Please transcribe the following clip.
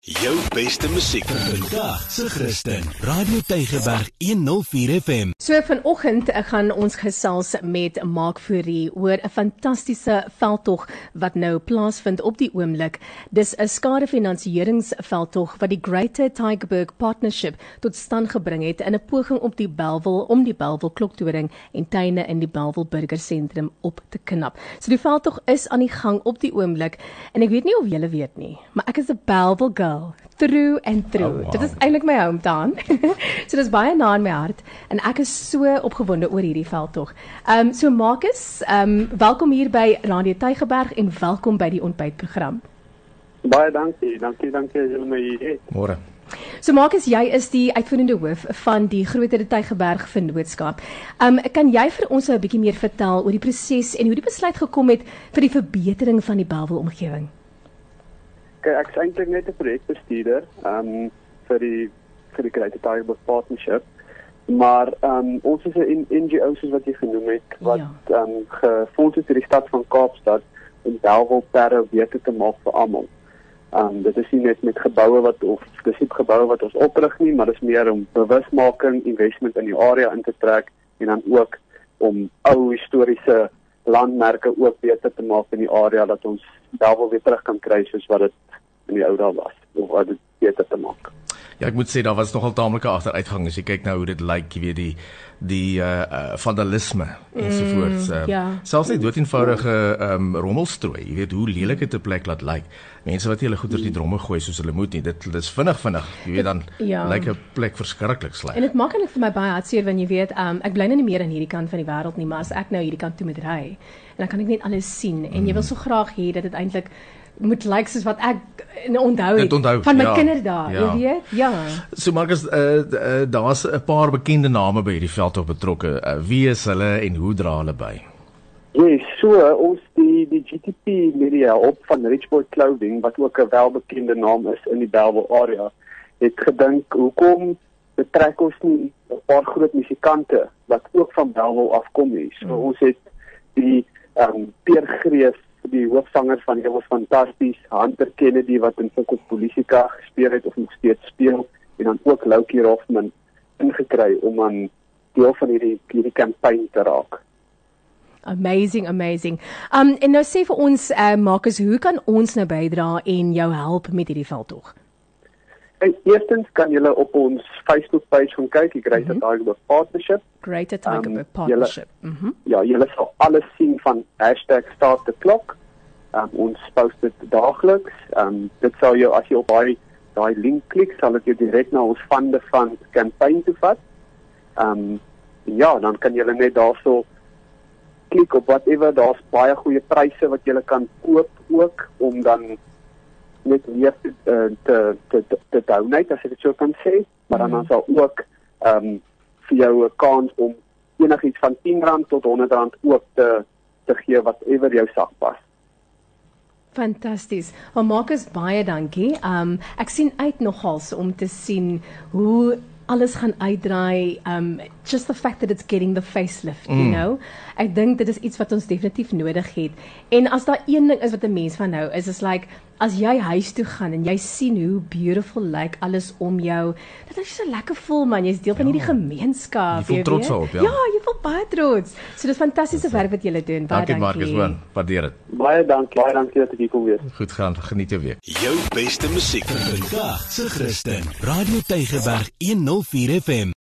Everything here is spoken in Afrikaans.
Jou beste musiek vandag se Christen. Radio Tygerberg 104 FM. So vanoggend gaan ons gesels met Mark Fourie oor 'n fantastiese veldtog wat nou plaasvind op die oomblik. Dis 'n skadefinansieringsveldtog wat die Greater Tygerberg Partnership tot stand gebring het in 'n poging om die Belwel om die Belwel kloktoring en tuine in die Belwel burgersentrum op te knap. So die veldtog is aan die gang op die oomblik en ek weet nie of julle weet nie, maar ek is 'n Belwel girl Well, through and through. Oh, wow. Dit is eintlik my hometown. so dis baie na in my hart en ek is so opgewonde oor hierdie veldtog. Ehm um, so Marcus, ehm um, welkom hier by Radio Tygerberg en welkom by die ontbytprogram. Baie dankie. Dankie, dankie dat julle my hier het. Môre. So Marcus, jy is die uitvoerende hoof van die Groter Tygerberg Vennootskap. Ehm um, kan jy vir ons 'n bietjie meer vertel oor die proses en hoe die besluit gekom het vir die verbetering van die Bellville omgewing? Kyk, ek is eintlik net 'n projekbestuurder um vir die vir die Greater Tygerberg Partnership. Maar um ons is 'n NGO soos wat jy genoem het wat ja. um gefonds is deur die stad van Kaapstad om Delwel perre beter te maak vir almal. Um dit is nie net met geboue wat of spesifiek geboue wat ons oprig nie, maar dit is meer om bewusmaking, investment in die area in te trek en dan ook om ou historiese landmerke ook beter te maak in die area dat ons Delwel weer terug kan kry soos wat dit in die ou dae was of wat dit beter te maak. Ja, ek moet sê daar was nogal taamlike agteruitgang as jy kyk nou hoe dit lyk, jy weet die die uh, uh vandalisme ensovoorts. Mm, uh, ja. Selfs net dood eenvoudige um rommelstrooi, jy weet hoe lelik dit 'n plek laat lyk. Mense wat hulle goeder die dromme gooi soos hulle moet nie. Dit dis vinnig vinnig, jy weet dan ja. lyk 'n plek verskriklik sleg. En dit maak eintlik vir my baie hartseer wanneer jy weet um ek bly nou nie meer aan hierdie kant van die wêreld nie, maar as ek nou hierdie kant toe moet ry en dan kan ek net alles sien en jy wil mm. so graag hê dat dit eintlik moet lyk like, soos wat ek onthou het onthou, van my ja, kinderdae, ja. jy weet? Ja. So Marcus, uh, uh, daar's 'n paar bekende name by hierdie veld op betrokke. Uh, wie is hulle en hoe dra hulle by? Ja, yes, so ons die die GTP media op van Richboy Clothing wat ook 'n welbekende naam is in die Bellville area, het gedink hoekom betrek ons nie 'n paar groot musikante wat ook van Bellville afkom nie. So mm. ons het die ehm um, Peer Greef die hoofsanger van Ewels Fantasties, Hunter Kennedy wat in Fokus Politika gespeel het of nog steeds speel en dan ook Loukie Hoffman ingekry om aan deel van hierdie hierdie kampanje te raak. Amazing, amazing. Um en nou sê vir ons uh Marcus, hoe kan ons nou bydra en jou help met hierdie veldtog? En eerstens kan julle op ons Facebook page gaan kyk, die Greater mm -hmm. Tiger Partnership. Greater Tiger um, Partnership. Mhm. Mm ja, julle sal alles sien van #startteclock. Um, ons post dit daagliks. Um, dit sal jou as jy op daai daai link klik, sal dit jou direk na ons fande van kampanje toe vat. Ehm um, ja, dan kan jy net daarso klik op whatever, daar's baie goeie pryse wat jy kan koop ook om dan net weer te uh, te te te, te donate as ek dit sou kan sê, maar dan mm. sal ook ehm um, vir jou 'n kans om enigiets van R10 tot R100 ook te te gee whatever jou sak pas. Fantasties. Wel Marcus baie dankie. Um ek sien uit nogals om te sien hoe alles gaan uitdraai um just the fact that it's getting the facelift, mm. you know. Ek dink dit is iets wat ons definitief nodig het. En as daar een ding is wat 'n mens van nou is is like as jy huis toe gaan en jy sien hoe beautiful lyk like alles om jou, dit is so lekker voel man, jy's deel van ja. hierdie gemeenskap, jy voel trots op, ja. Ja, jy baie trots. So dis fantastiese werk wat julle doen. Baie dankie. Dankie Marcus, waardeer dit. Baie dankie, baie dankie dat ek hier kon wees. Goed gaan, geniet jou week. Jou beste musiek vandag se Christen. Radio Tygerberg 104 FM.